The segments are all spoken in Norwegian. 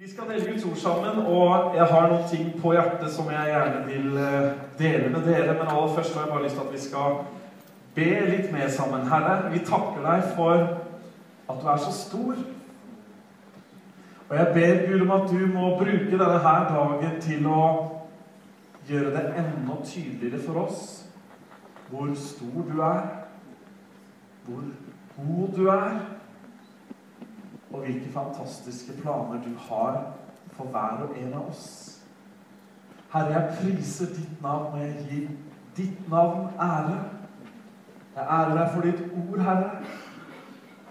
Vi skal dele Guds ord sammen, og jeg har noen ting på hjertet som jeg gjerne vil eh, dele med dere. Men aller først har jeg bare lyst til at vi skal be litt mer sammen. Herre, vi takker deg for at du er så stor. Og jeg ber Gud om at du må bruke denne her dagen til å gjøre det enda tydeligere for oss hvor stor du er, hvor god du er og hvilke fantastiske planer du har for hver og en av oss. Herre, jeg priser ditt navn, og jeg gir ditt navn ære. Jeg ærer deg for ditt ord, Herre.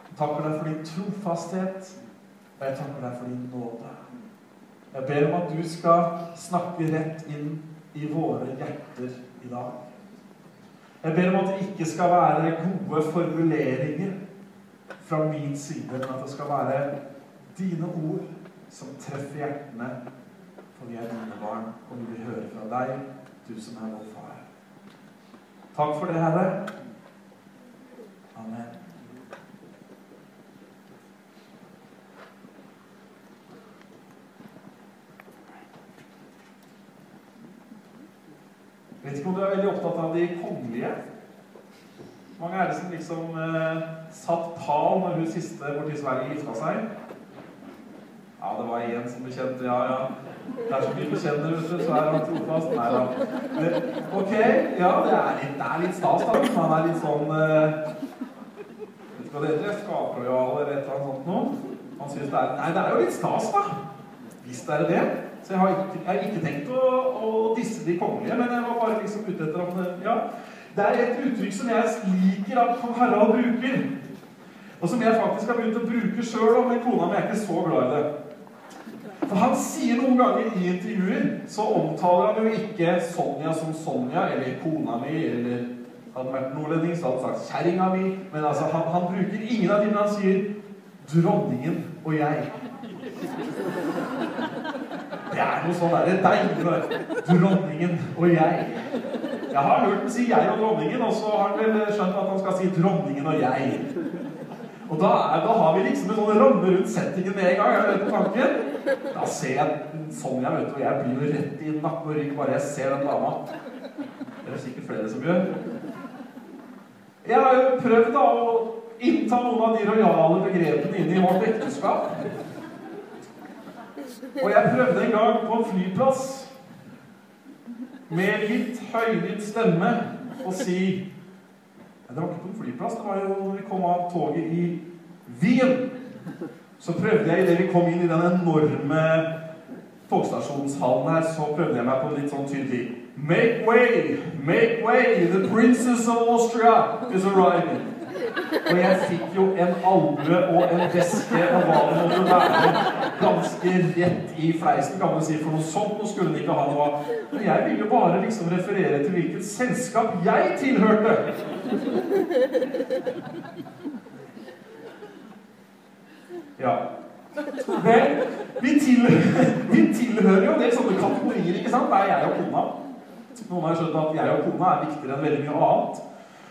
Jeg takker deg for din trofasthet, og jeg takker deg for din nåde. Jeg ber om at du skal snakke rett inn i våre hjerter i dag. Jeg ber om at det ikke skal være gode formuleringer fra min side, men at det skal være dine ord som treffer hjertene. For vi er dine barn, og vi vil høre fra deg, du som er vår far. Takk for det, Herre. Amen. Jeg vet ikke om du er veldig opptatt av de kongelige? Mange er det som liksom eh, satt pal når hun siste borti Sverige gifta seg? Ja, det var én som bekjente. Ja, ja. Det er så mye bekjenner vet du, så er han trofast. Nei da. Ok, ja, det er litt, det er litt stas, da. Han er litt sånn eh, Vet ikke hva det heter? Skaperlojal eller et eller annet sånt noe. Han syns det er Nei, det er jo litt stas, da. Visst er det det. Så jeg har ikke, jeg har ikke tenkt å, å, disse de kongelige, men jeg var bare liksom ute etter at Ja. Det er et uttrykk som jeg liker at kong Harald bruker. Og som jeg faktisk har begynt å bruke sjøl, men kona mi er ikke så glad i det. For han sier noen ganger i intervjuer så omtaler han jo ikke Sonja som Sonja eller kona mi eller Hadde vært nordlending, så hadde han sagt 'kjerringa mi'. Men altså, han, han, bruker ingen av dem, men han sier 'dronningen og jeg'. Det er noe sånn derre deilig 'Dronningen og jeg'. Jeg har hørt ham si 'jeg og dronningen', og så har han vel skjønt at han skal si 'dronningen og jeg'. Og da, er, da har vi liksom en sånn ramme rundt settingen med en gang. Er det på tanken? Da ser jeg sånn jeg vet og jeg blir jo rett i nakke og rygg bare jeg ser den dama. Det er sikkert flere som gjør. Jeg har jo prøvd da å innta noen av de rojale begrepene inn i vårt ekteskap. Og jeg prøvde en gang på en flyplass med litt høylytt stemme og si Det var ikke på en flyplass, det var jo vi kom av toget i Wien. Så prøvde jeg, idet vi kom inn i den enorme togstasjonshallen her, så prøvde jeg meg på litt sånn tydelig Make way! Make way! The princess of Austria is arriving. Og jeg fikk jo en albue og en veske og hva det måtte være, ganske rett i fleisen, kan man si. For noe sånt noe skulle den ikke ha noe av. Men jeg ville bare liksom referere til hvilket selskap jeg tilhørte. Ja. Vel, vi, tilhører, vi tilhører jo en del sånne kategorier, ikke sant? Det er jeg og kona. Noen har skjønt at jeg og kona er viktigere enn veldig mye annet.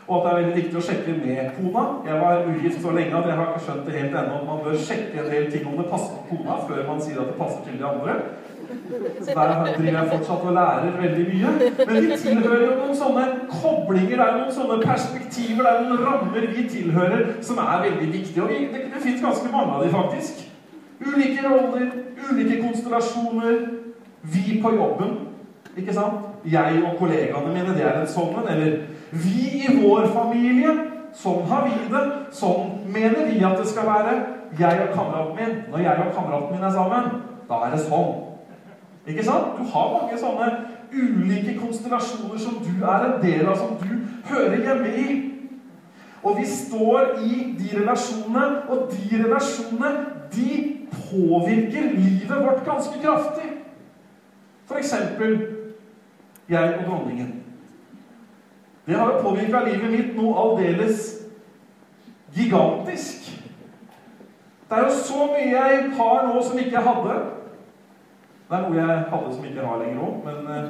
Og at det er veldig viktig å sjekke med kona. Jeg var ugift så lenge at jeg har ikke skjønt det helt ennå at man bør sjekke en del ting om det passer på kona, før man sier at det passer til de andre. Så der driver jeg fortsatt og lærer veldig mye. Men vi tilhører jo noen sånne koblinger, det er noen sånne perspektiver, det er noen rammer vi tilhører, som er veldig viktige. Og det, det finnes ganske mange av de, faktisk. Ulike roller, ulike konstellasjoner. Vi på jobben, ikke sant? Jeg og kollegaene mine, det er en sånn en. Eller vi i vår familie. Har vi det. Sånn mener vi at det skal være. Jeg og kameraten min. Når jeg og kameraten min er sammen, da er det sånn. Ikke sant? Du har mange sånne ulike konstellasjoner som du er en del av, som du hører hjemme i. Og vi står i de relasjonene, og de relasjonene, de påvirker livet vårt ganske kraftig. For eksempel jeg og dronningen. Det har jo påvirka livet mitt noe aldeles gigantisk. Det er jo så mye jeg har nå som ikke jeg hadde. Det er noe jeg hadde som ikke jeg har lenger òg, men eh,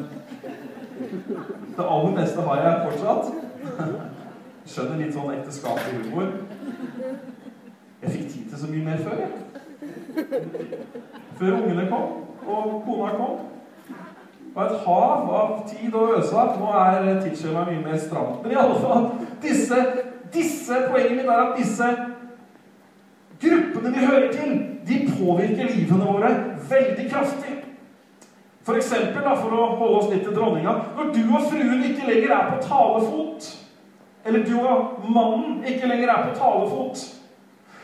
det aller meste har jeg fortsatt. Skjønner litt sånn ekteskapelig humor. Jeg fikk tid til så mye mer før, jeg. Før ungene kom, og kona kom. Var et hav av tid å øse av. Nå er tidsskjemaet mye mer stramt. Men i alle fall, disse, disse poengene mine er at disse gruppene vi hører til, de påvirker livene våre veldig kraftig. For eksempel, da, for å holde oss litt til dronninga Når du og fruen ikke lenger er på talefot, eller du og mannen ikke lenger er på talefot,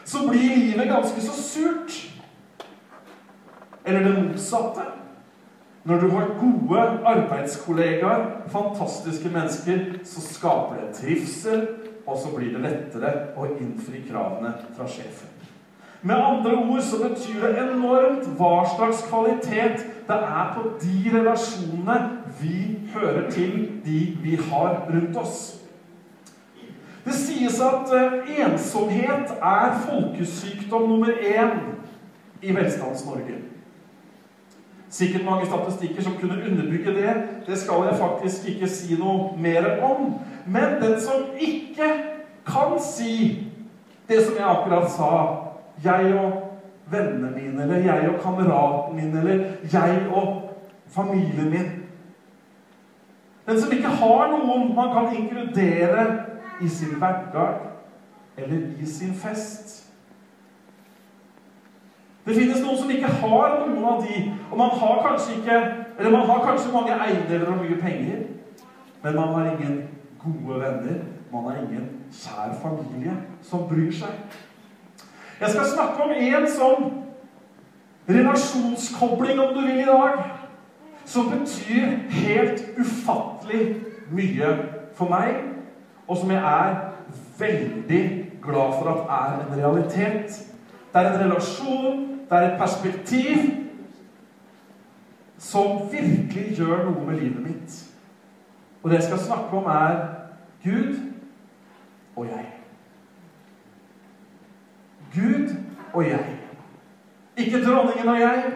så blir livet ganske så surt. Eller det motsatte. Når du har gode arbeidskollegaer, fantastiske mennesker, så skaper det trivsel, og så blir det lettere å innfri kravene fra sjefen. Med andre ord så betyr det enormt hva slags kvalitet det er på de relasjonene vi hører til, de vi har rundt oss. Det sies at eh, ensomhet er folkesykdom nummer én i Velstands-Norge. Sikkert mange statistikker som kunne underbygge det. Det skal jeg faktisk ikke si noe mer om. Men den som ikke kan si det som jeg akkurat sa jeg og vennene mine, eller jeg og kameraten min, eller jeg og familien min. Den som ikke har noen man kan inkludere i sin hverdag eller i sin fest. Det finnes noen som ikke har noen av de, og man har kanskje ikke Eller man har kanskje mange eiendeler og mye penger, men man har ingen gode venner. Man har ingen kjær familie som bryr seg. Jeg skal snakke om en sånn relasjonskobling, om du vil, i dag. Som betyr helt ufattelig mye for meg, og som jeg er veldig glad for at er en realitet. Det er en relasjon, det er et perspektiv som virkelig gjør noe med livet mitt. Og det jeg skal snakke om, er Gud og jeg. Gud og jeg. Ikke dronningen og jeg.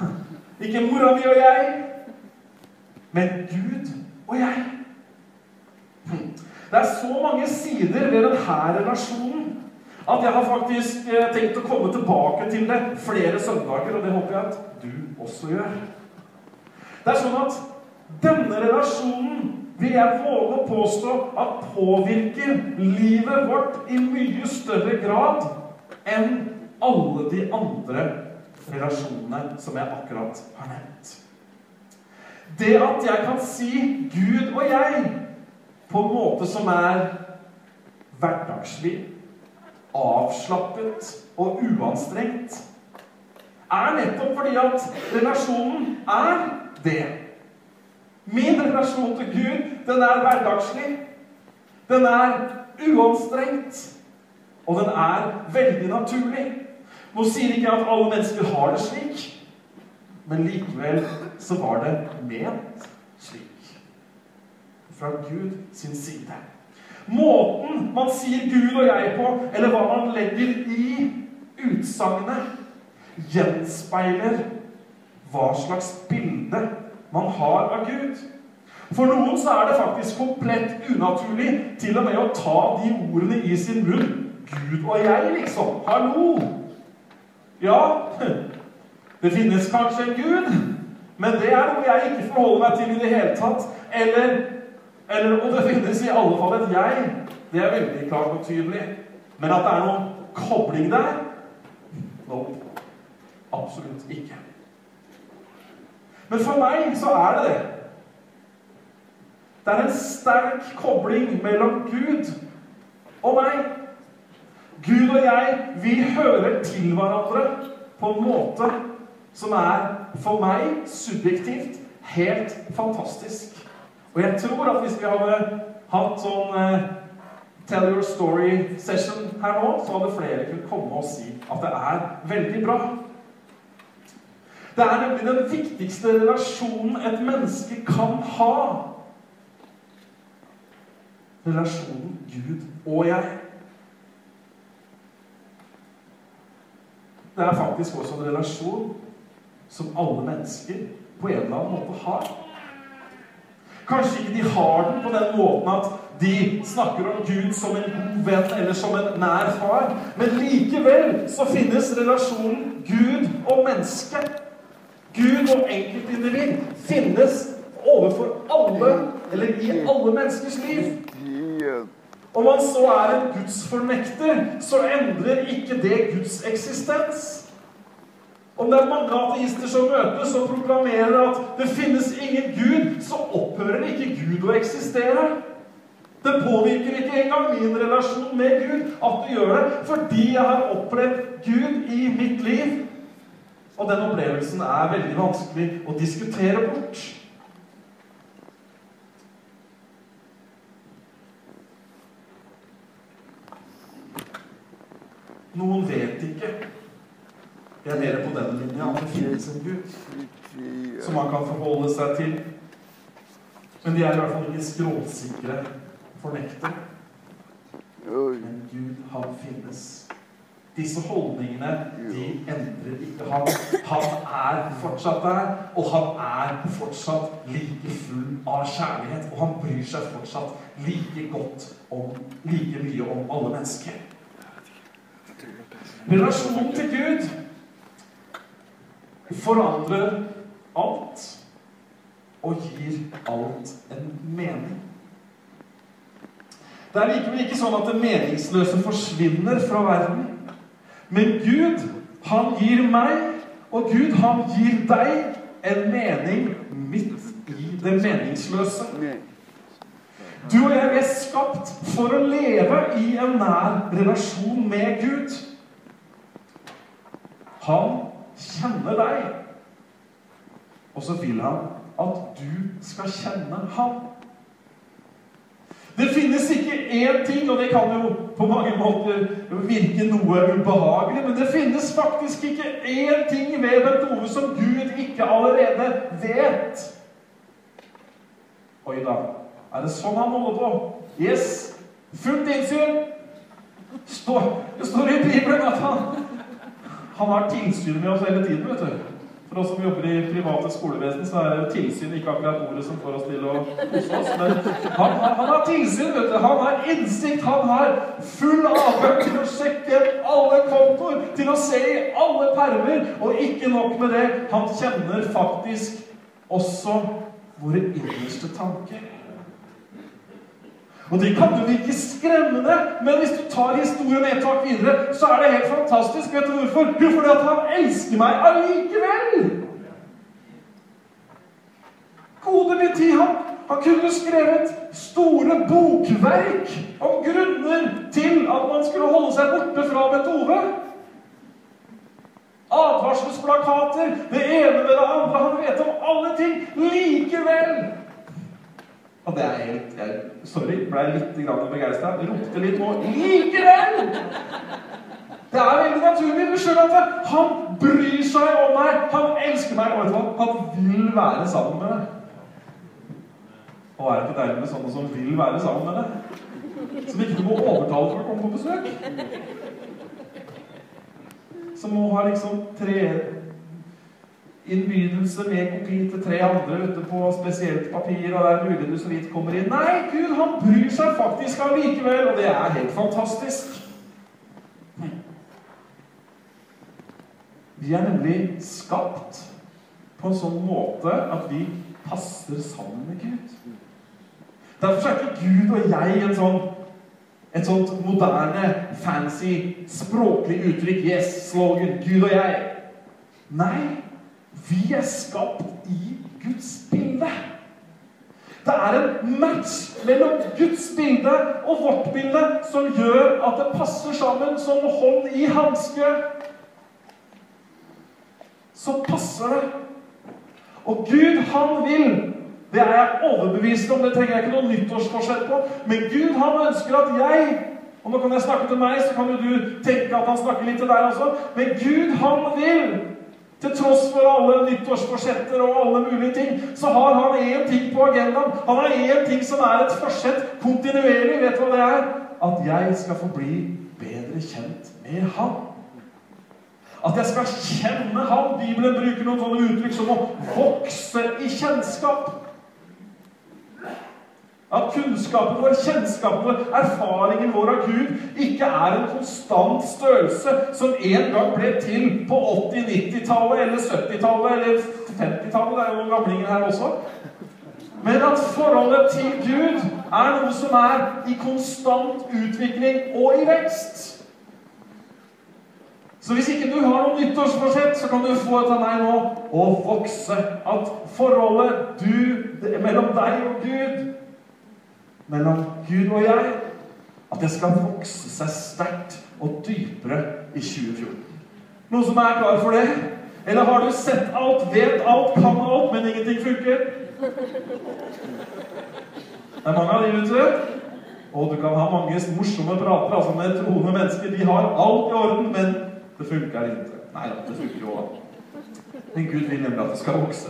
Ikke mora mi og jeg. Men Gud og jeg. Det er så mange sider ved denne relasjonen at jeg har faktisk eh, tenkt å komme tilbake til det flere søndager, og det håper jeg at du også gjør. Det er sånn at denne relasjonen vil jeg våge å påstå at påvirker livet vårt i mye større grad enn alle de andre relasjonene som jeg akkurat har nevnt. Det at jeg kan si Gud og jeg på en måte som er hverdagslig, avslappet og uanstrengt, er nettopp fordi at relasjonen er det. Min relasjon til Gud, den er hverdagslig. Den er uanstrengt. Og den er veldig naturlig. Nå sier ikke jeg at alle mennesker har det slik, men likevel så var det ment slik. Fra Gud sin side. Måten man sier Gud og jeg på, eller hva man legger i utsagnet, gjenspeiler hva slags bilde man har av Gud. For noen så er det faktisk komplett unaturlig til og med å ta de ordene i sin munn. Gud og jeg, liksom. Hallo! Ja, det finnes kanskje en Gud, men det er noe jeg ikke forholder meg til i det hele tatt. Eller, eller Og det finnes i alle fall et jeg. Det er veldig klart og tydelig. Men at det er noen kobling der? no, Absolutt ikke. Men for meg så er det det. Det er en sterk kobling mellom Gud og meg. Gud og jeg, vi hører til hverandre på en måte som er for meg subjektivt helt fantastisk. Og jeg tror at hvis vi hadde hatt sånn eh, Tell your story-session her nå, så hadde flere kunnet komme og si at det er veldig bra. Det er nemlig den viktigste relasjonen et menneske kan ha. Relasjonen Gud og jeg. Det er faktisk også en relasjon som alle mennesker på en eller annen måte har. Kanskje ikke de har den på den måten at De snakker om Gud som en god venn eller som en nær far. Men likevel så finnes relasjonen Gud og menneske. Gud og enkeltindivid finnes overfor alle, eller i alle menneskers liv. Om man så er en gudsfornekter, så endrer ikke det Guds eksistens. Om det er mange ateister som møtes og proklamerer at det finnes ingen Gud, så opphører ikke Gud å eksistere. Det påvirker ikke engang min relasjon med Gud at du gjør det, fordi jeg har opplevd Gud i mitt liv. Og den opplevelsen er veldig vanskelig å diskutere bort. Noen vet ikke jeg er mer på den linja at det finnes en Gud som man kan forholde seg til. Men de er i hvert fall ikke skråsikre fornektere. Men Gud, han finnes. Disse holdningene de endrer ikke han. Han er fortsatt der, og han er fortsatt like full av kjærlighet. Og han bryr seg fortsatt like godt om, like mye om alle mennesker. Relasjonen til Gud forandrer alt og gir alt en mening. Det er likevel ikke sånn at det meningsløse forsvinner fra verden. Men Gud, han gir meg, og Gud, han gir deg, en mening midt i det meningsløse. Du og jeg er skapt for å leve i en nær relasjon med Gud. Han kjenner deg. Og så vil han at du skal kjenne ham. Det finnes ikke én ting, og det kan jo på mange måter virke noe ubehagelig, men det finnes faktisk ikke én ting ved Bent Ove som Gud ikke allerede vet. Oi da. Er det sånn han holder på? Yes. Fullt innsyn. Står, det står i Bibelen at han han har tilsyn med oss hele tiden. vet du. For oss som jobber i private skolevesen, så er tilsyn ikke akkurat ordet som får oss til å kose oss. Men han, han, han, har tilsyn, vet du. Han har innsikt. Han har full adgang til å sjekke alle kontoer, til å se i alle permer. Og ikke nok med det, han kjenner faktisk også våre innerste tanker. Og det kan jo virke skremmende, men hvis du tar historien et tak videre, så er det helt fantastisk. Vet du hvorfor? Jo, fordi at han elsker meg allikevel! Gode min tid, han, han kunne skrevet store bokverk om grunner til at man skulle holde seg borte fra Betove. Advarselsplakater, det ene med det andre. Han vet om alle ting. Likevel og det helt jeg, Sorry, ble litt begeistra. Ropte litt nå. Likevel! Det er veldig naturlig. Skjønner at han bryr seg om meg. Han elsker meg. Og han vil være sammen med deg. Og er det ikke deilig med sånne som vil være sammen med deg? Som ikke må overtale for å komme på besøk? Som må ha liksom tre innbydelse med kopi til tre andre ute på spesielt papir, og det er mulig du så vidt kommer inn. Nei, Gud, han bryr seg faktisk allikevel, og det er helt fantastisk. Vi er nemlig skapt på en sånn måte at vi passer sammen med Gud. Derfor er ikke Gud og jeg en sånn et sånt moderne, fancy, språklig uttrykk. Yes, slogan. Gud og jeg. Nei, vi er skapt i Guds bilde. Det er en match mellom Guds bilde og vårt bilde som gjør at det passer sammen som hånd i hanske. Så passer det. Og Gud, han vil Det er jeg overbevist om, det trenger jeg ikke noe nyttårsforsett på. Men Gud, han ønsker at jeg Og nå kan jeg snakke til meg, så kan jo du tenke at han snakker litt til deg også. Men Gud, han vil til tross for alle nyttårsforsetter og alle mulige ting, så har han én ting på agendaen. Han har én ting som er et forsett kontinuerlig. Vet du hva det er? At jeg skal få bli bedre kjent med han. At jeg skal kjenne han. Bibelen bruker noen sånne uttrykk som å vokse i kjennskap. At kunnskapen vår, kjennskapen vår, erfaringen vår av Gud ikke er en konstant størrelse som en gang ble til på 80-, 90-tallet eller 70-tallet eller 50-tallet. Det er jo noen gamlinger her også. Men at forholdet til Gud er noe som er i konstant utvikling og i vekst. Så hvis ikke du har noe nyttårsforsett, så kan du få et av meg nå å vokse. At forholdet du, mellom deg og Gud, mellom Gud og jeg, at det skal vokse seg sterkt og dypere i 2014. Noen som er klar for det? Eller har du sett alt, vet alt, kan alt, men ingenting funker? Det er mange av de, vet du. Og du kan ha mange morsomme prater altså med troende mennesker. De har alt i orden, men det funker ikke. Nei det funker jo òg. Men Gud vil nemlig at det skal vokse.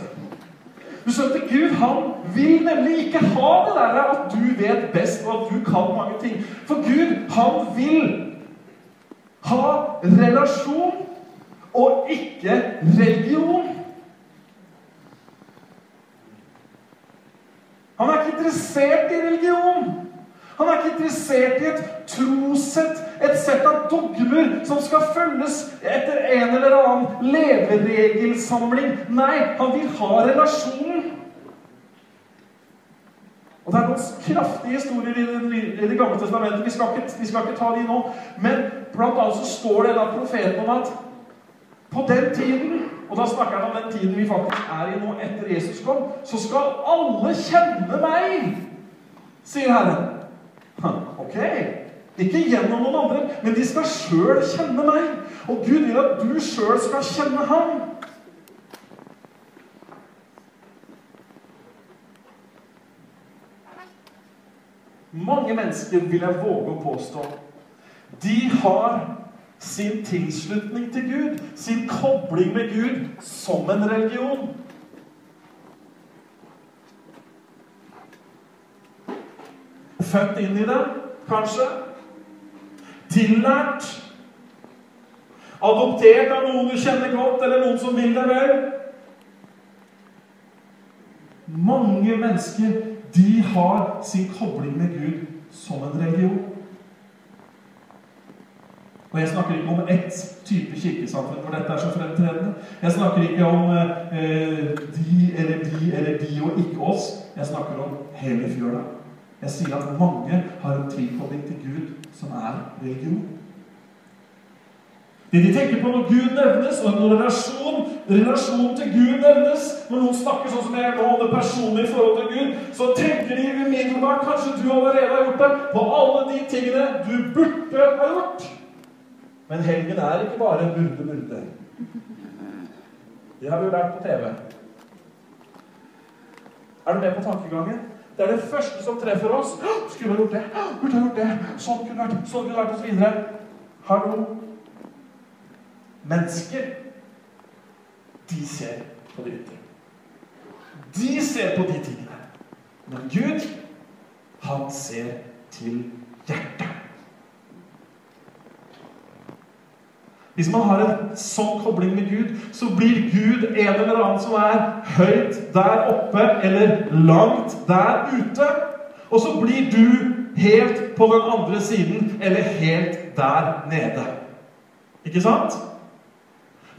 Du skjønte, Gud han vil nemlig ikke ha det der at du vet best, og at du kan mange ting. For Gud, han vil ha relasjon og ikke religion. Han er ikke interessert i religion. Han er ikke interessert i et trossett, et sett av dogmer som skal følges etter en eller annen leveregelsamling. Nei, han vil ha relasjonen. Og Det er noen kraftige historier i Det, gamle testamentet. Vi skal, ikke, vi skal, ikke, ta de nå. Men blant annet så står det da profeten om at på den tiden og da snakker han om den tiden vi faktisk er i nå etter Jesus kom. Så skal alle kjenne meg, sier Herren. Ok. Ikke gjennom noen andre, men de skal sjøl kjenne meg. Og Gud vil at du sjøl skal kjenne ham. Mange mennesker, vil jeg våge å påstå, de har sin tilslutning til Gud, sin kobling med Gud, som en religion. Født inn i det, kanskje. Tillært. Adoptert av noen du kjenner godt, eller noen som vil deg vel. Mange mennesker de har sin kobling med Gud som en religion. Og jeg snakker ikke om ett type kirkesamfunn for dette er så fremtredende. Jeg snakker ikke om eh, de eller de eller de og ikke oss. Jeg snakker om hele fjøla. Jeg sier at mange har en tilkobling til Gud som er religion. Det de tenker på når Gud nevnes, og når relasjon, relasjon til Gud nevnes Når noen snakker sånn som jeg nå om det personlige forhold til Gud, så tenker de umiddelbart Kanskje du allerede har gjort det på alle de tingene du burde ha gjort. Men helgen er ikke bare burde, burde. Det har vi jo lært på TV. Er du med på tankegangen? Det er det første som treffer oss. Skulle ha gjort det. Burde ha gjort det. Sånn kunne vært, sånn kunne vært, osv. Hallo. Mennesker, de ser på det ytre. De ser på de tingene. Men Gud, han ser til hjertet. Hvis man har en sånn kobling med Gud, så blir Gud en eller annen som er høyt der oppe eller langt der ute. Og så blir du helt på den andre siden eller helt der nede. Ikke sant?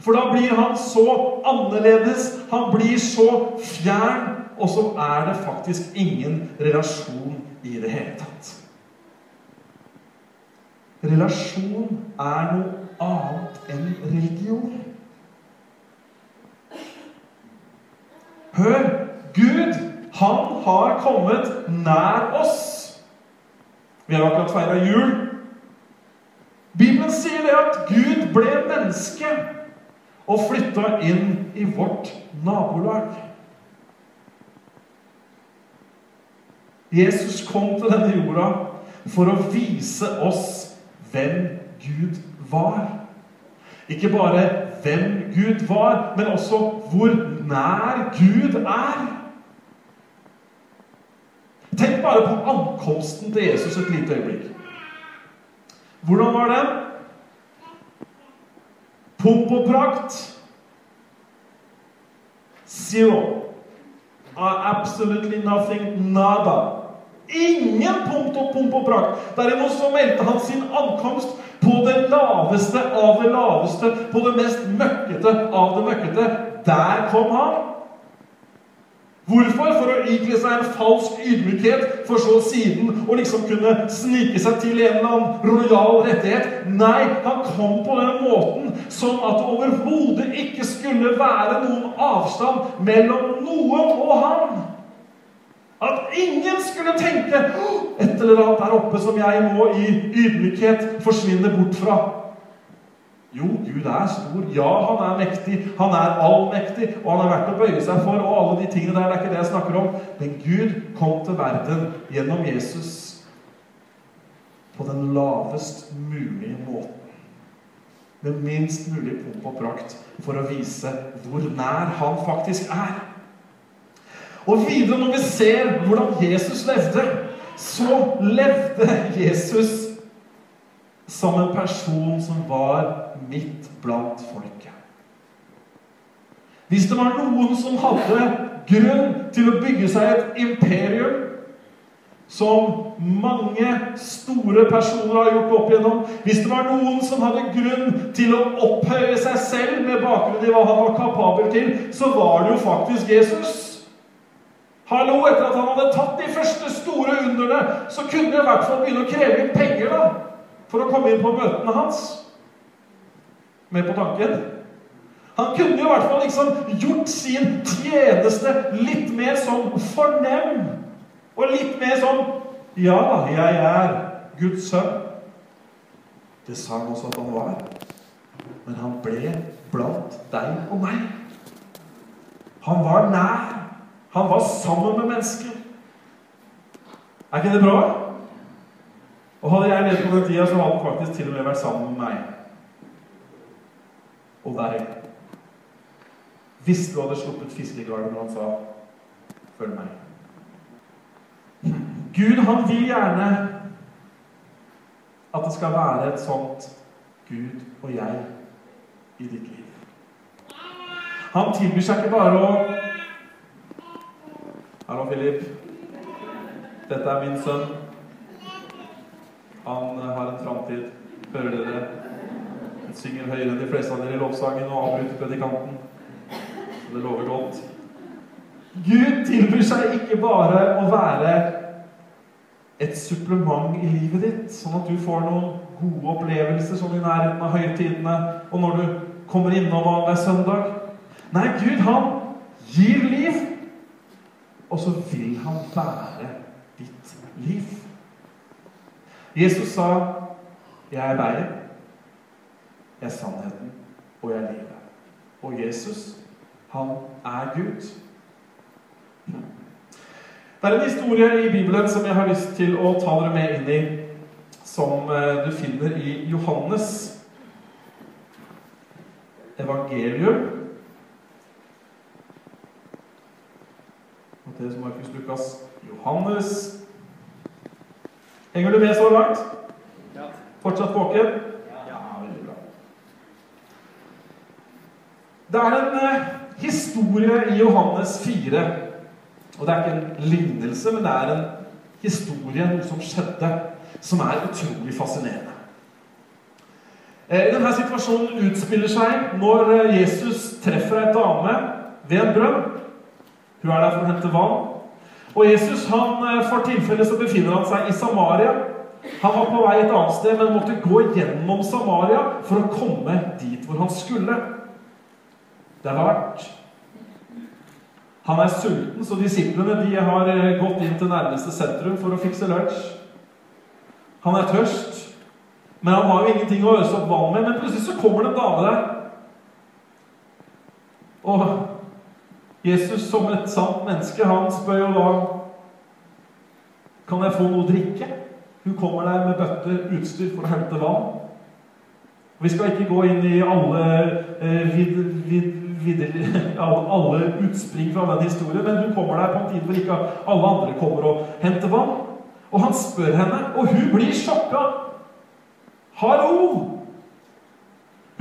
For da blir han så annerledes, han blir så fjern, og så er det faktisk ingen relasjon i det hele tatt. Relasjon er noe annet enn religion. Hør! Gud, han har kommet nær oss. Vi har akkurat feira jul. Bibelen sier det at Gud ble menneske og flytta inn i vårt nabolag. Jesus kom til denne jorda for å vise oss hvem Gud var. Ikke bare hvem Gud var, men også hvor nær Gud er. Tenk bare på ankomsten til Jesus et lite øyeblikk. Hvordan var den? Pomp og prakt. Zero. Absolutely nothing. Nada. Ingen punkt og pomp og prakt. Derimot så meldte han sin ankomst på det laveste av det laveste, på det mest møkkete av det møkkete. Der kom han. Hvorfor? For å ikle seg en falsk ydmykhet, for så siden å liksom kunne snike seg til en eller annen rojal rettighet. Nei, han kom på den måten sånn at det overhodet ikke skulle være noen avstand mellom noen og han. At ingen skulle tenke et eller annet der oppe som jeg må i ydmykhet forsvinne bort fra. Jo, Gud er stor. Ja, han er mektig. Han er allmektig. Og han er verdt å bøye seg for. Og alle de tingene der, det er ikke det jeg snakker om. Men Gud kom til verden gjennom Jesus på den lavest mulige måten. Med minst mulig pomp og prakt for å vise hvor nær han faktisk er. Og videre, når vi ser hvordan Jesus levde, så levde Jesus som en person som var midt blant folket. Hvis det var noen som hadde grunn til å bygge seg et imperium, som mange store personer har gjort opp igjennom Hvis det var noen som hadde grunn til å opphøye seg selv med bakgrunn i hva han var kapabel til, så var det jo faktisk Jesus. Hallo, Etter at han hadde tatt de første store underne, så kunne de i hvert fall begynne å kreve inn penger da, for å komme inn på møtene hans. Med på tanken? Han kunne jo i hvert fall liksom gjort sin tjeneste litt mer sånn fornem. Og litt mer sånn Ja, jeg er Guds sønn. Det sa han også at han var. Men han ble blant deg og meg. Han var nær. Han var sammen med mennesker. Er ikke det bra? Og hadde jeg levd på den tida, så hadde han faktisk til og med vært sammen med meg og deg. Hvis du hadde sluppet fiskegarden når han sa 'følg meg'. Gud han vil gjerne at det skal være et sånt Gud og jeg i ditt liv. Han tilbyr seg ikke bare å Hallo, Philip. Dette er min sønn. Han har en framtid. Hører dere? Han synger høyere enn de fleste av dere i lovsangen og avbryter predikanten. Så det lover godt. Gud tilbyr seg ikke bare å være et supplement i livet ditt, sånn at du får noen gode opplevelser sånn i nærheten av høytidene, og når du kommer innom hver søndag. Nei, Gud, han gir liv, og så vil han være ditt liv. Jesus sa, 'Jeg er veien, jeg er sannheten, og jeg er livet'. Og Jesus, han er Gud. Det er en historie i Bibelen som jeg har lyst til å ta dere med inn i, som eh, du finner i Johannes evangelium. Matteus, Markus, Lukas, Johannes Henger du med så langt? Ja. Fortsatt våken? Ja. veldig bra. Det er en eh, historie i Johannes 4. Og det er ikke en lignelse, men det er en historie, noe som skjedde, som er utrolig fascinerende. Eh, denne situasjonen utspiller seg når eh, Jesus treffer ei dame ved en brønn. Hun er der for å hente vann. Og Jesus, han, eh, For tilfelle så befinner han seg i Samaria. Han var på vei et annet sted, men måtte gå gjennom Samaria for å komme dit hvor han skulle. Det er verdt. Han er sulten, så disiplene de har eh, gått inn til nærmeste sentrum for å fikse lunsj. Han er tørst, men han har jo ingenting å øse opp vann med. Men plutselig så kommer det en dame der. Og Jesus, som et sant menneske, han spør jo da Kan jeg få noe å drikke? Hun kommer der med bøtte, utstyr for å hente vann. Vi skal ikke gå inn i alle eh, vid, vid, videre, alle utspring fra den historien, men hun kommer der på en tid hvor ikke alle andre kommer og henter vann. Og han spør henne, og hun blir sjokka. Hallo!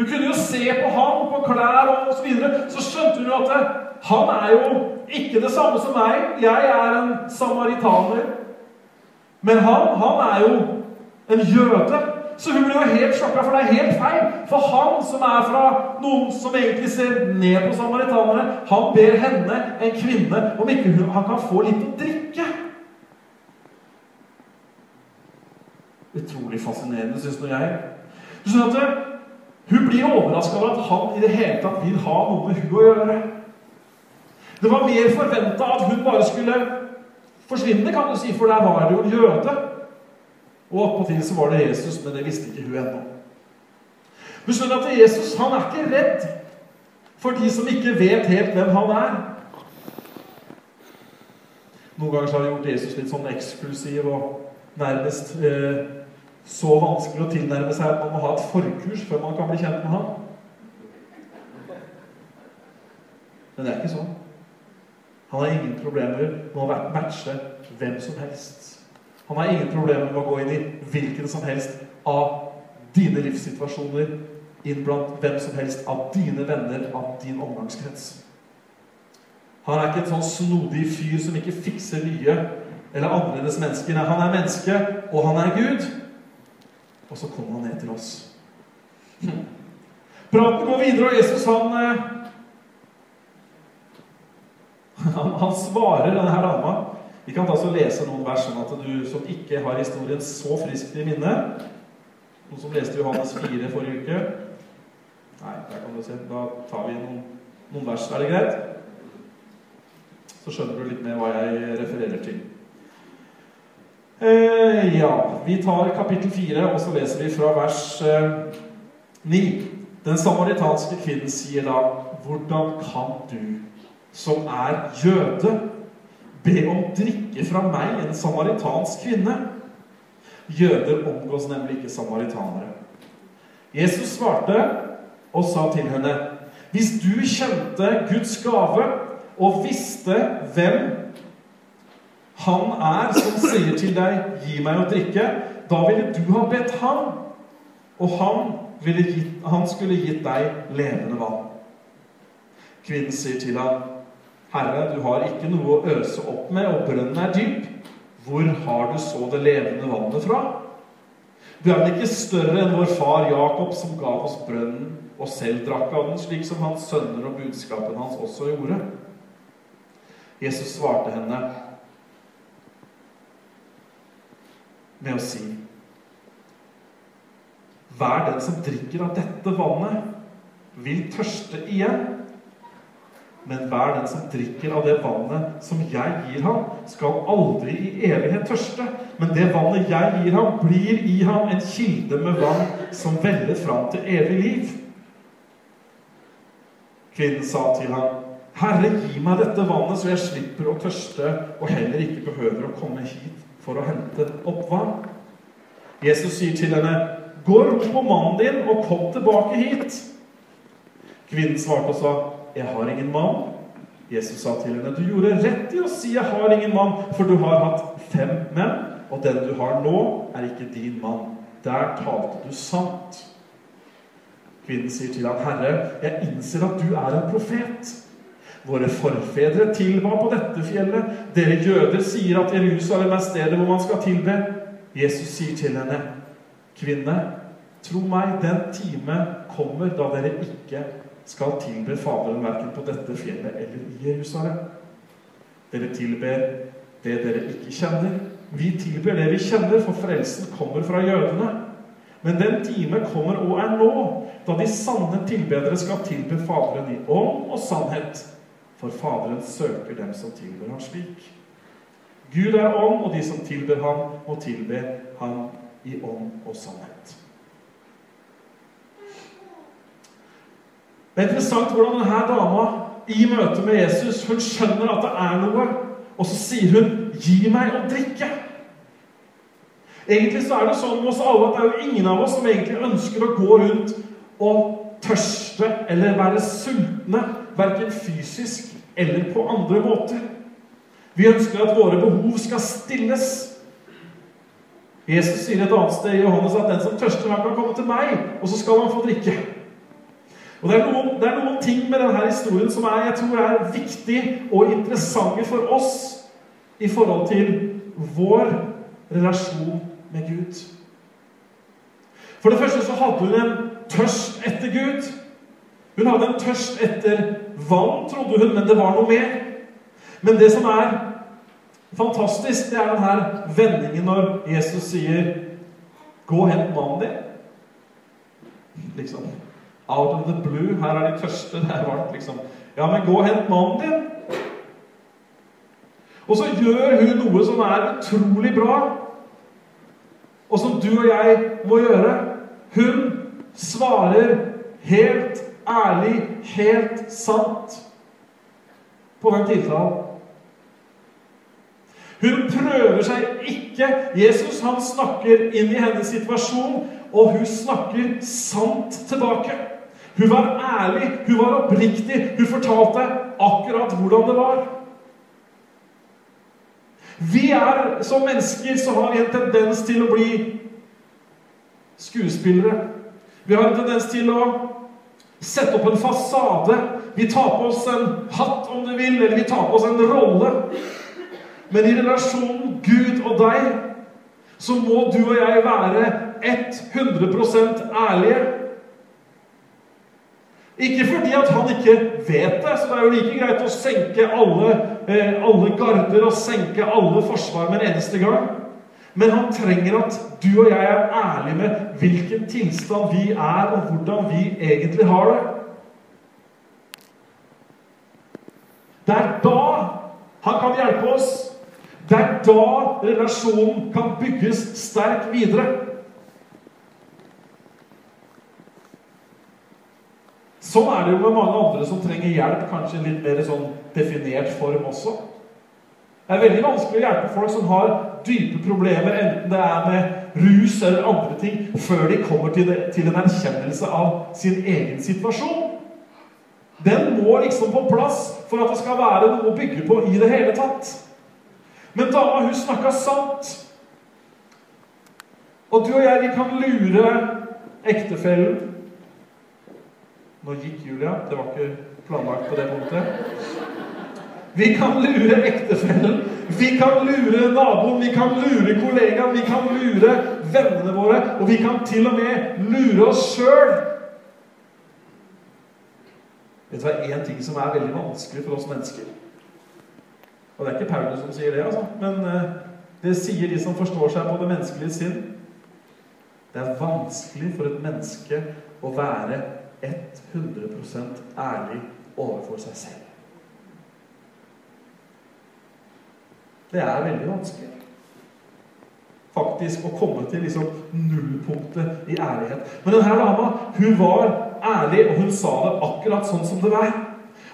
Hun kunne jo se på ham, på klær og så videre. Så skjønte hun at han er jo ikke det samme som meg. Jeg er en samaritaner. Men han, han er jo en jøde. Så hun blir jo helt sjokka, for det er helt feil. For han som er fra noen som egentlig ser ned på samaritanere, han ber henne, en kvinne, om ikke hun, han kan få litt å drikke. Utrolig fascinerende, syns nå jeg. Du skjønner at Hun blir overraska over at han i det hele tatt vil ha noe med hun å gjøre. Det var mer forventa at hun bare skulle forsvinne, kan du si, for der var det jo en jøde. Og attpåtil så var det Jesus, men det visste ikke hun ennå. Du skjønner at Jesus han er ikke redd for de som ikke vet helt hvem han er. Noen ganger så har vi gjort Jesus litt sånn eksklusiv og nærmest eh, så vanskelig å tilnærme seg at man må ha et forkurs før man kan bli kjent med ham. Men det er ikke sånn. Han har ingen problemer med å matche hvem som helst. Han har ingen problemer med å gå inn i hvilken som helst av dine livssituasjoner, inn blant hvem som helst av dine venner, av din omgangskrets. Han er ikke en sånn snodig fyr som ikke fikser nye eller annerledes mennesker. Nei, han er menneske, og han er Gud. Og så kommer han ned til oss. Praten går videre, og Jesus han, eh, han, han svarer denne her dama vi kan altså lese noen vers sånn at du som ikke har historien så friskt i minne Noen som leste Johannes 4 forrige uke? Nei, der kan du se. Da tar vi noen, noen vers. Er det greit? Så skjønner du litt mer hva jeg refererer til. Eh, ja, vi tar kapittel 4, og så leser vi fra vers eh, 9. Den samaritanske kvinnen sier da, 'Hvordan kan du, som er jøde' Be om drikke fra meg, en samaritansk kvinne. Jøder omgås nemlig ikke samaritanere. Jesus svarte og sa til henne, hvis du kjente Guds gave og visste hvem han er som sier til deg, 'Gi meg å drikke', da ville du ha bedt ham, og han, gitt, han skulle gitt deg levende vann. Kvinnen sier til ham, Herre, du har ikke noe å øse opp med, og brønnen er dyp. Hvor har du så det levende vannet fra? Du er vel ikke større enn vår far Jakob, som gav oss brønnen og selv drakk av den, slik som hans sønner og budskapen hans også gjorde? Jesus svarte henne med å si Hver den som drikker av dette vannet, vil tørste igjen. Men hver den som drikker av det vannet som jeg gir ham, skal aldri i evighet tørste. Men det vannet jeg gir ham, blir i ham en kilde med vann som veller fram til evig liv. Kvinnen sa til ham, Herre, gi meg dette vannet, så jeg slipper å tørste og heller ikke behøver å komme hit for å hente opp vann. Jesus sier til henne, Gå rop på mannen din, og kom tilbake hit. Kvinnen svarte og sa, 'Jeg har ingen mann'. Jesus sa til henne, 'Du gjorde rett i å si 'jeg har ingen mann', for du har hatt fem menn, og den du har nå, er ikke din mann. Der talte du sant. Kvinnen sier til ham, 'Herre, jeg innser at du er en profet.' Våre forfedre tilba på dette fjellet. Dere jøder sier at Jerusalem er stedet hvor man skal tilbe. Jesus sier til henne, 'Kvinne, tro meg, den time kommer da dere ikke skal tilbe Faderen verken på dette fjellet eller i Jerusalem. Dere tilber det dere ikke kjenner. Vi tilber det vi kjenner, for frelsen kommer fra jødene. Men den time kommer og er nå, da de sanne tilbedere skal tilbe Faderen i ånd og sannhet. For Faderen søker dem som tilber ham slik. Gud er ånd, og de som tilber ham, må tilbe ham i ånd og sannhet. Det er interessant hvordan denne dama i møte med Jesus hun skjønner at det er noe, og så sier hun 'Gi meg å drikke'. Egentlig så er det sånn med oss alle at det er jo ingen av oss som egentlig ønsker å gå rundt og tørste eller være sultne, verken fysisk eller på andre måter. Vi ønsker at våre behov skal stilles. Jesus sier et annet sted i Johannes at den som tørster, kan komme til meg, og så skal han få drikke. Og det er, noen, det er noen ting med denne historien som er, jeg tror er viktig og interessante for oss i forhold til vår relasjon med Gud. For det første så hadde hun en tørst etter Gud. Hun hadde en tørst etter vann, trodde hun, men det var noe mer. Men det som er fantastisk, det er denne vendingen når Jesus sier 'Gå og hent mannen din'. Liksom. Out of the blue. Her er de tørste, det er varmt, liksom. Ja, men gå og hent mannen din. Og så gjør hun noe som er utrolig bra, og som du og jeg må gjøre. Hun svarer helt ærlig, helt sant på den tiltalen. Hun prøver seg ikke. Jesus han snakker inn i hennes situasjon, og hun snakker sant tilbake. Hun var ærlig, hun var oppriktig. Hun fortalte akkurat hvordan det var. Vi er, Som mennesker så har vi en tendens til å bli skuespillere. Vi har en tendens til å sette opp en fasade. Vi tar på oss en hatt, om du vil, eller vi tar på oss en rolle. Men i relasjonen Gud og deg så må du og jeg være 100% ærlige. Ikke fordi at han ikke vet det, så det er jo like greit å senke alle, eh, alle garder og senke alle forsvar med en eneste gang. Men han trenger at du og jeg er ærlige med hvilken tilstand vi er, og hvordan vi egentlig har det. Det er da han kan hjelpe oss. Det er da relasjonen kan bygges sterkt videre. Sånn er det jo med mange andre som trenger hjelp, kanskje i litt mer sånn definert form også. Det er veldig vanskelig å hjelpe folk som har dype problemer, enten det er med rus eller andre ting, før de kommer til, det, til en erkjennelse av sin egen situasjon. Den må liksom på plass for at det skal være noe å bygge på i det hele tatt. Men dama, hun snakka sant. Og du og jeg, vi kan lure ektefellen Nå gikk Julia. Det var ikke planlagt på det punktet. Vi kan lure ektefellen, vi kan lure naboen, vi kan lure kollegaen, vi kan lure vennene våre, og vi kan til og med lure oss sjøl. Vet du hva én ting som er veldig vanskelig for oss mennesker? Og det er ikke Paulus som sier det, altså. Men uh, det sier de som forstår seg på det menneskelige sinn. Det er vanskelig for et menneske å være 100% ærlig overfor seg selv. Det er veldig vanskelig. Faktisk å komme til liksom nullpunktet i ærlighet. Men denne dama hun var ærlig, og hun sa det akkurat sånn som det var.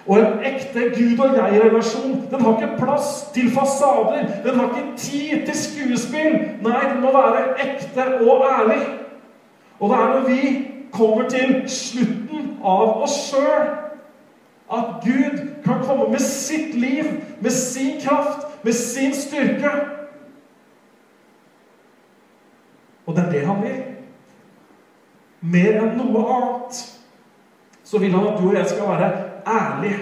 Og en ekte Gud og jeg-relasjon den har ikke plass til fasader. Den har ikke tid til skuespill. Nei, den må være ekte og ærlig. Og det er når vi kommer til slutten av oss sjøl, at Gud kan komme med sitt liv, med sin kraft, med sin styrke. Og det er det han vil. Mer enn noe annet så vil han at du og jeg skal være ærlig.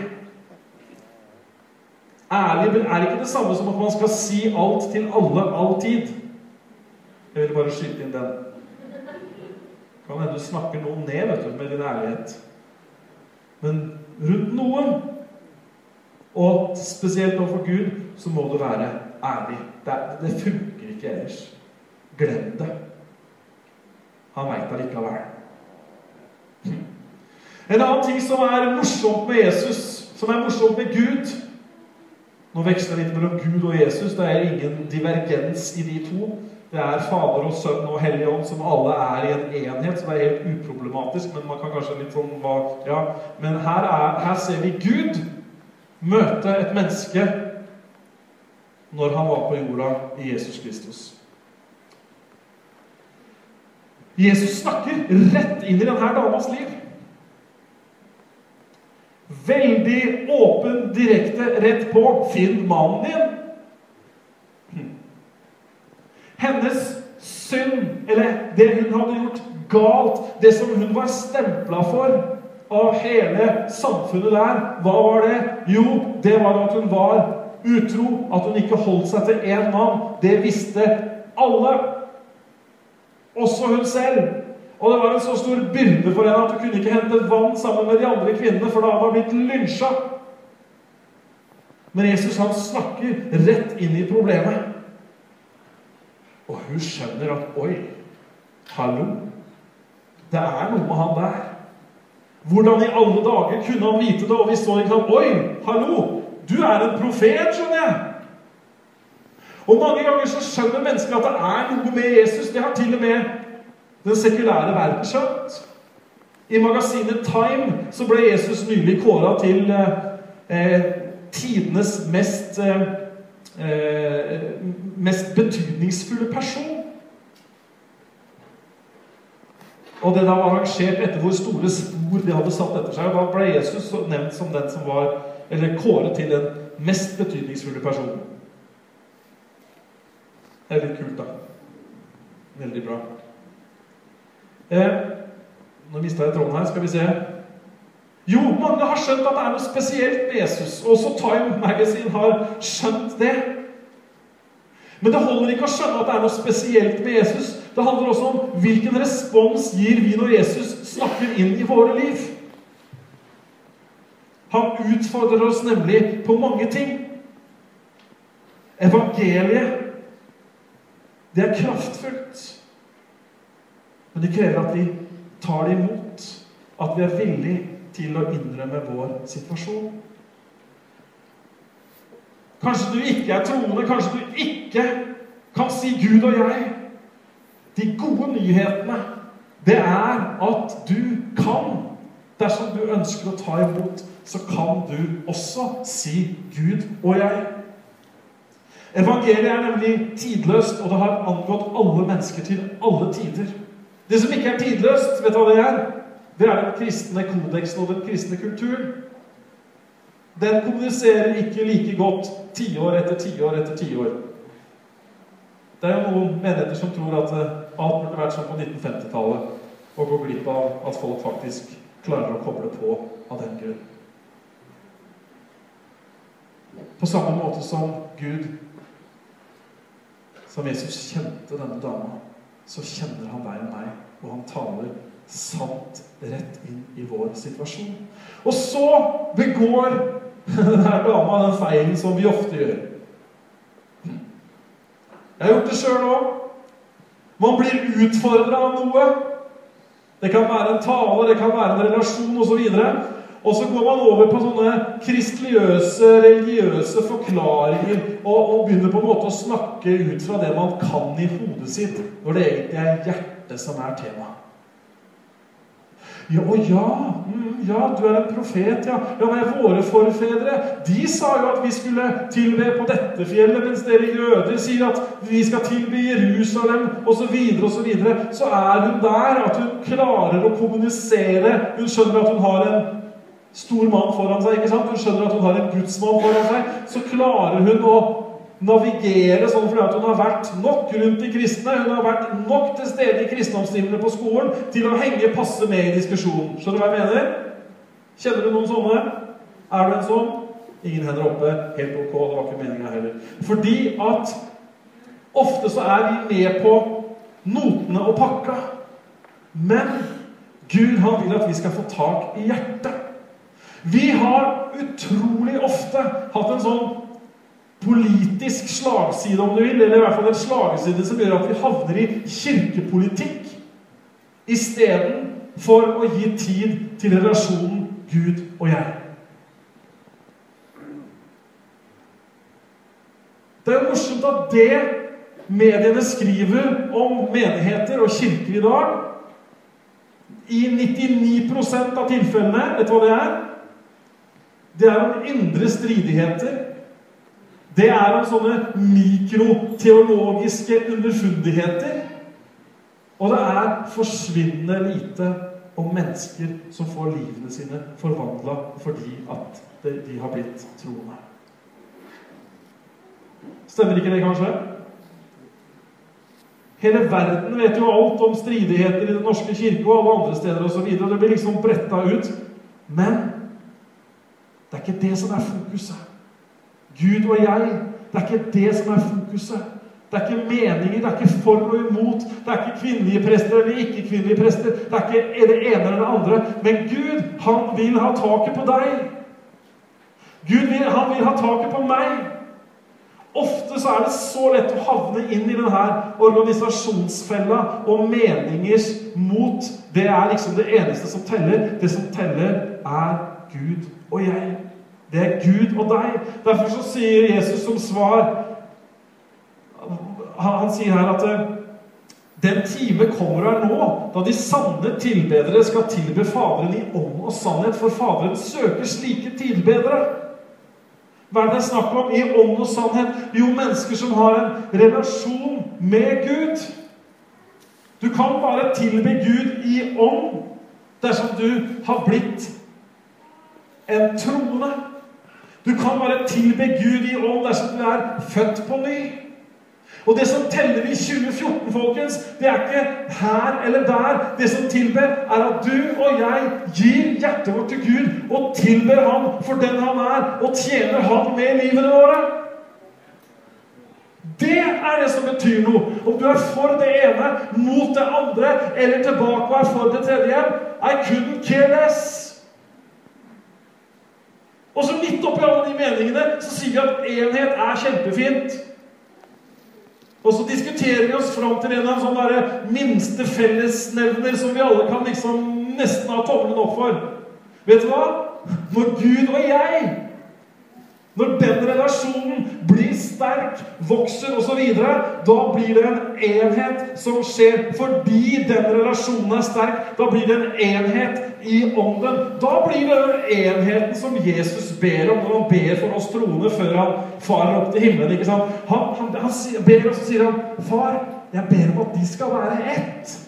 Ærlig er ikke det samme som at man skal si alt til alle alltid. Jeg vil bare skyte inn den. Kan hende du snakker noen ned vet du, med din ærlighet. Men rundt noen, og spesielt overfor Gud, så må du være ærlig. Det, det funker ikke ellers. Glem det. Han veit allikevel. En annen ting som er morsomt med Jesus, som er morsomt med Gud Nå veksler det litt mellom Gud og Jesus. Det er ingen divergens i de to. Det er Fader og Sønn og Hellig Ånd som alle er i en enhet, som er helt uproblematisk. Men man kan kanskje litt sånn ja. Men her, er, her ser vi Gud møte et menneske når han var på jorda i Jesus Kristus. Jesus snakker rett inn i denne damas liv. Veldig åpen, direkte, rett på. Finn mannen din. Hennes synd, eller det hun hadde gjort galt, det som hun var stempla for av hele samfunnet der, hva var det? Jo, det var at hun var utro, at hun ikke holdt seg til én mann. Det visste alle. Også hun selv. Og det var en så stor byrde for henne at hun kunne ikke hente vann sammen med de andre kvinnene, for da hadde hun blitt lynsja. Men Jesus han snakker rett inn i problemet. Og hun skjønner at Oi, hallo. Det er noe med han der. Hvordan i alle dager kunne han vite det? Og vi så ikke han, Oi, hallo! Du er en profet, skjønner jeg. Og mange ganger så skjønner mennesker at det er noe med Jesus. Det har til og med den sekulære verden skjønt. I magasinet Time så ble Jesus nylig kåra til eh, tidenes mest, eh, eh, mest betydningsfulle person. Og det da var arrangert etter hvor store spor de hadde satt etter seg. Og da ble Jesus nevnt som den som var, eller kåret til den mest betydningsfulle personen. Det er litt kult, da. Veldig bra. Eh, nå mista jeg tråden her. Skal vi se. Jo, mange har skjønt at det er noe spesielt med Jesus. Også Time Magazine har skjønt det. Men det holder ikke å skjønne at det er noe spesielt med Jesus. Det handler også om hvilken respons gir vi når Jesus snakker inn i våre liv. Han utfordrer oss nemlig på mange ting. Evangeliet, det er kraftfullt. Men det krever at vi tar det imot. At vi er villige til å innrømme vår situasjon. Kanskje du ikke er troende, kanskje du ikke kan si Gud og jeg. De gode nyhetene, det er at du kan. Dersom du ønsker å ta imot, så kan du også si Gud og jeg. Evangeliet er nemlig tidløst, og det har angått alle mennesker til alle tider. Det som ikke er tidløst, vet du hva det er? Det er den kristne kodeksen og den kristne kulturen. Den kommuniserer ikke like godt tiår etter tiår etter tiår. Det er jo noen menigheter som tror at eh, alt burde vært som på 1950-tallet, og går glipp av at folk faktisk klarer å koble på av den grunn. På samme måte som Gud, som Jesus kjente denne dama så kjenner han deg og meg, og han taler sant rett inn i vår situasjon. Og så begår denne dama den feilen som vi ofte gjør. Jeg har gjort det sjøl òg. Man blir utfordra av noe. Det kan være en tale, det kan være en relasjon osv. Og så går man over på sånne kristeligøse, religiøse forklaringer og, og, begynner på en måte å snakke ut fra det man kan i hodet sitt, når det egentlig er hjertet som er tema. Ja, å ja, mm, ja, du er en profet, ja. Ja, men våre forfedre de sa jo at vi skulle tilbe på dette fjellet, mens dere jøder sier at vi skal tilbe Jerusalem, osv., osv. Så, så er hun der at hun klarer å kommunisere. Hun skjønner at hun har en stor mann foran seg. ikke sant? Hun skjønner at hun har en gudsmann foran seg. Så klarer hun å navigere sånn fordi at hun har vært nok rundt de kristne. Hun har vært nok til stede i kristendomstimene på skolen til å henge passe med i diskusjonen. Skjønner du hva jeg mener? Kjenner du noen sånne? Er du en sånn? Ingen hender oppe. Helt ok. Det var ikke meninga heller. Fordi at ofte så er vi med på notene og pakka. Men Gud han vil at vi skal få tak i hjertet. Vi har utrolig ofte hatt en sånn politisk slagside, om du vil, eller i hvert fall en slagside som gjør at vi havner i kirkepolitikk istedenfor å gi tid til relasjonen Gud og jeg. Det er jo morsomt at det mediene skriver om menigheter og kirker i dag, i 99% av tilfellene Vet du hva det er? Det er om indre stridigheter. Det er om sånne mikroteologiske underfundigheter. Og det er forsvinnende lite om mennesker som får livene sine forvandla fordi at de har blitt troende. Stemmer ikke det, kanskje? Hele verden vet jo alt om stridigheter i Den norske kirke og alle andre steder osv. Det blir liksom bretta ut. Men det er ikke det som er fokuset. Gud og jeg, det er ikke det som er fokuset. Det er ikke meninger, det er ikke for og imot. Det er ikke kvinnelige prester eller ikke-kvinnelige prester. Det er ikke det ene eller det andre. Men Gud, han vil ha taket på deg. Gud vil, han vil ha taket på meg. Ofte så er det så lett å havne inn i denne organisasjonsfella og meningers mot. Det er liksom det eneste som teller. Det som teller, er Gud og jeg. Det er Gud og deg. Derfor så sier Jesus som svar Han, sier her at eh, den time kommer og er nå, da de sanne tilbedere skal tilbe Faderen i ånd og sannhet, for Faderen søker slike tilbedere. Hva er det snakk om i ånd og sannhet? Jo, mennesker som har en relasjon med Gud. Du kan bare tilbe Gud i ånd dersom du har blitt en troende. Du kan bare tilbe Gud i ånd dersom du er født på ny. Og det som teller i 2014, folkens, det er ikke her eller der. Det som tilber, er at du og jeg gir hjertet vårt til Gud og tilber ham for den han er, og tjener ham med livene våre. Det er det som betyr noe. Om du er for det ene, mot det andre, eller tilbake og er for det tredje I couldn't care less. Og så midt oppi alle de meningene så sier vi at enhet er kjempefint. Og så diskuterer vi oss fram til en av sånne minste fellesnevner som vi alle kan liksom nesten ha tommelen opp for. Vet du hva? Når Gud og jeg når den relasjonen sterk, vokser osv., da blir det en enhet som skjer fordi den relasjonen er sterk. Da blir det en enhet i ånden. Da blir det den enheten som Jesus ber om når han ber for oss troende før han farer opp til himmelen. ikke sant? Han, han, han ber, og sier han, 'Far, jeg ber om at de skal være ett'.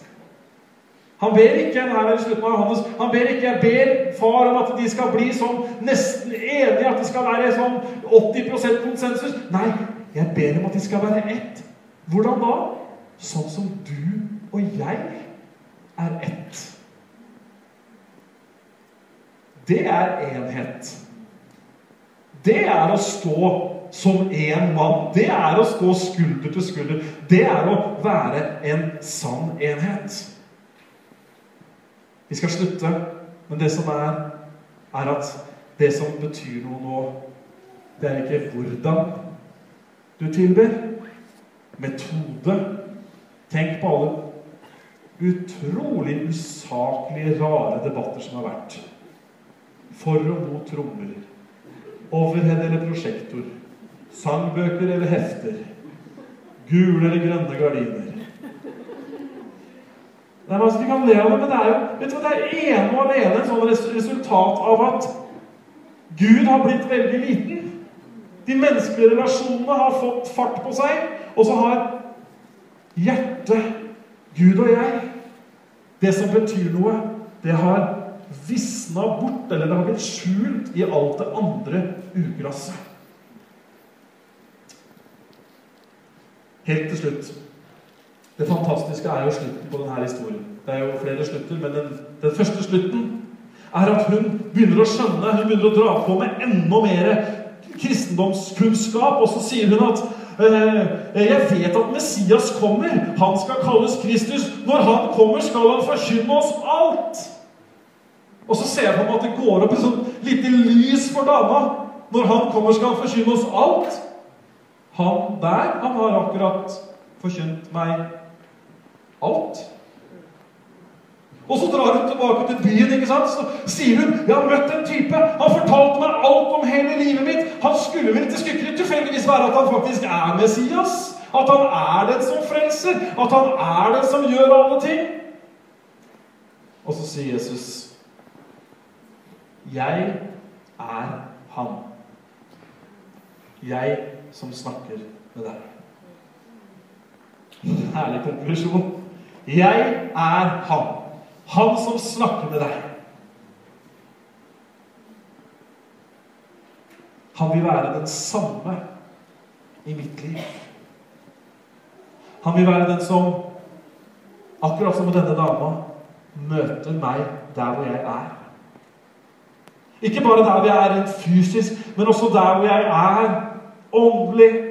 Han ber ikke her i slutten av Johannes, han ber ikke jeg ber far om at de skal bli sånn nesten enige, at det skal være sånn 80% konsensus. Nei, jeg ber om at de skal være ett. Hvordan da? Sånn som du og jeg er ett. Det er enhet. Det er å stå som én mann. Det er å stå skulder til skulder. Det er å være en sann enhet. Vi skal slutte, men det som er, er at det som betyr noe nå, det er ikke hvordan du tilber. Metode. Tenk på alle utrolig usaklige, rare debatter som har vært. For og mot trommer. Overhead eller prosjektor. Sangbøker eller hefter. Gule eller grønne gardiner. Nei, er vanskelig kan le av det, men det er jo vet du det er ene og alene et sånn resultat av at Gud har blitt veldig liten. De menneskelige relasjonene har fått fart på seg, og så har hjertet, Gud og jeg Det som betyr noe, det har visna bort, eller det har blitt skjult i alt det andre ugresset. Helt til slutt det fantastiske er jo slutten på denne historien. Det er jo flere slutter, men den, den første slutten er at hun begynner å skjønne, hun begynner å dra på med enda mer kristendomskunnskap. Og så sier hun at eh, jeg vet at Messias kommer. Han skal kalles Kristus. Når han kommer, skal han forkynne oss alt. Og så ser jeg på meg at det går opp et sånt lite lys for dama. Når han kommer, skal han forkynne oss alt. Han der, han har akkurat forkynt meg alt. Og så drar hun tilbake til byen, ikke sant? så sier hun jeg har møtt en type. Han fortalte meg alt om hele livet mitt. Han skulle vel til stykket tilfeldigvis være at han faktisk er Messias? At han er den som frelser? At han er den som gjør alle ting? Og så sier Jesus Jeg er han. Jeg som snakker med deg. Herlig konklusjon. Jeg er han. Han som snakker med deg. Han vil være den samme i mitt liv. Han vil være den som, akkurat som denne dama, møter meg der hvor jeg er. Ikke bare der hvor jeg er rent fysisk, men også der hvor jeg er åndelig,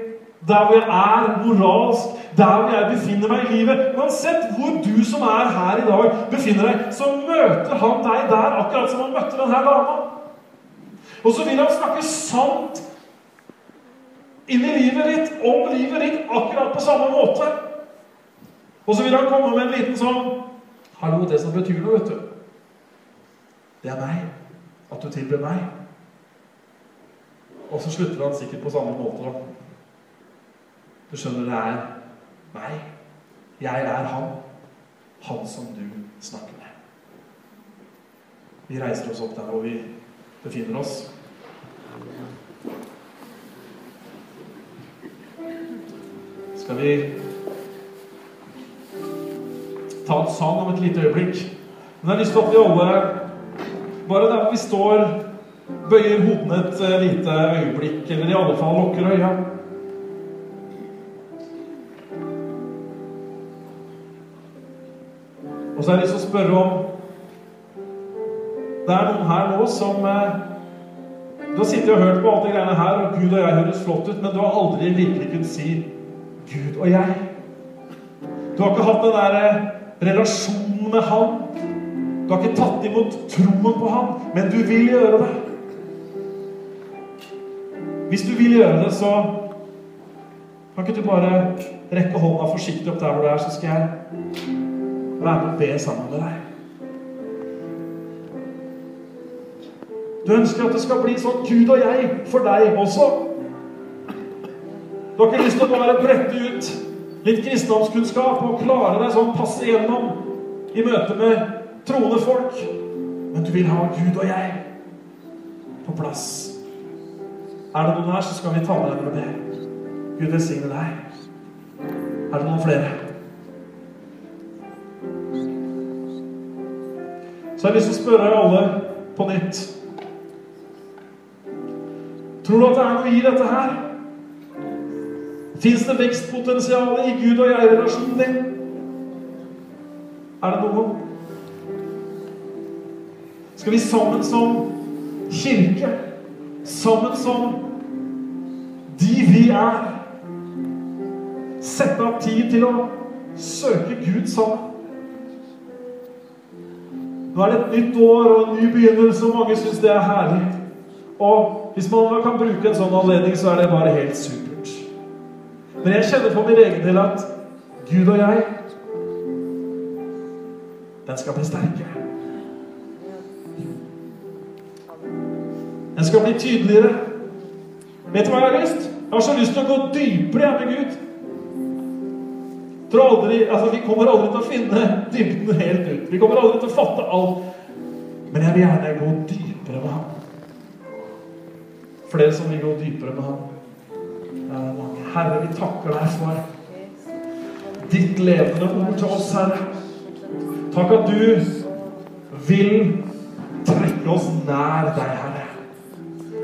der hvor jeg er moralsk, der hvor jeg befinner meg i livet. Uansett hvor du som er her i dag, befinner deg, så møter han deg der akkurat som han møtte denne dama. Og så vil han snakke sant inn i livet ditt, om livet ditt, akkurat på samme måte. Og så vil han komme med en liten sånn Hallo, det som betyr noe, vet du. Det er meg. At du tilber meg. Og så slutter han sikkert på samme måte. Du skjønner, det er meg. Jeg er han. Han som du snakker med. Vi reiser oss opp der hvor vi befinner oss. Skal vi ta en sang om et lite øyeblikk? Men jeg har lyst til at vi alle, bare der hvor vi står, bøyer hodene et eh, lite øyeblikk, eller i alle fall lukker øya. Og så har jeg lyst til å spørre om Det er noen her nå som eh, Du har sittet og hørt på alt det greiene her, og Gud og jeg høres flott ut, men du har aldri virkelig kunnet si Gud og jeg. Du har ikke hatt den der eh, relasjonen med Han. Du har ikke tatt imot troen på Han, men du vil gjøre det. Hvis du vil gjøre det, så kan ikke du bare rekke hånda forsiktig opp der hvor du er, så skal jeg være med og be sammen med deg. Du ønsker at det skal bli sånn Gud og jeg for deg også. Du har ikke lyst til å bare brette ut litt kristendomskunnskap og klare deg sånn passe igjennom i møte med troende folk. Men du vil ha Gud og jeg på plass. Er det noen her, så skal vi ta med deg og be. Gud velsigne deg. Er det noen flere? Så jeg har lyst til å spørre alle på nytt. Tror du at det er noe i dette her? Fins det vekstpotensial i Gud og jeg-relasjonen din? Er det noe? Skal vi sammen som kirke, sammen som de vi er, sette av tid til å søke Gud sammen? Nå er det et nytt år og en ny begynnelse, og mange syns det er herlig. Og hvis man kan bruke en sånn anledning, så er det bare helt supert. Men jeg kjenner for min egen del at Gud og jeg Den skal bli sterkere. Den skal bli tydeligere. Vet du hva jeg har lyst? Jeg har så lyst til å gå dypere med Gud. Aldri, altså vi kommer aldri til å finne dybden helt ut. Vi kommer aldri til å fatte alt. Men jeg vil gjerne gå dypere med ham. Flere som vil gå dypere med ham. Herre, vi takker deg for ditt levende ord til oss, Herre. Takk at du vil trekke oss nær deg, Herre.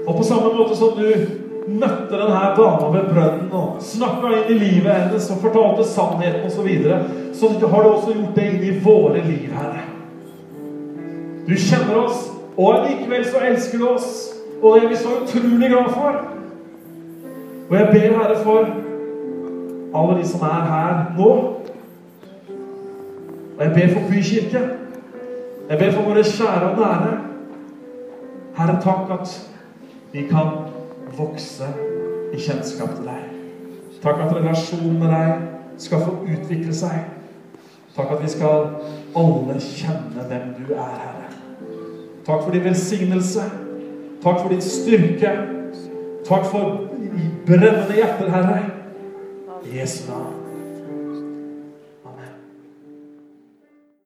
Og på samme måte som du møtte denne dama ved brønnen og snakka inn i livet hennes og fortalte sannheten osv., så, videre, så har du også gjort det inn i våre liv, Herre. Du kjenner oss, og likevel så elsker du oss. Og det er vi så utrolig glad for. Og jeg ber, Herre, for alle de som er her nå. Og jeg ber for Bykirke. Jeg ber for våre kjære og nære. Herre, takk at vi kan vokse i kjennskap til deg. Takk at relasjonen med deg skal få utvikle seg. Takk at vi skal alle kjenne hvem du er, Herre. Takk for din velsignelse. Takk for din styrke. Takk for brennende hjerter, Herre. Jesu navn.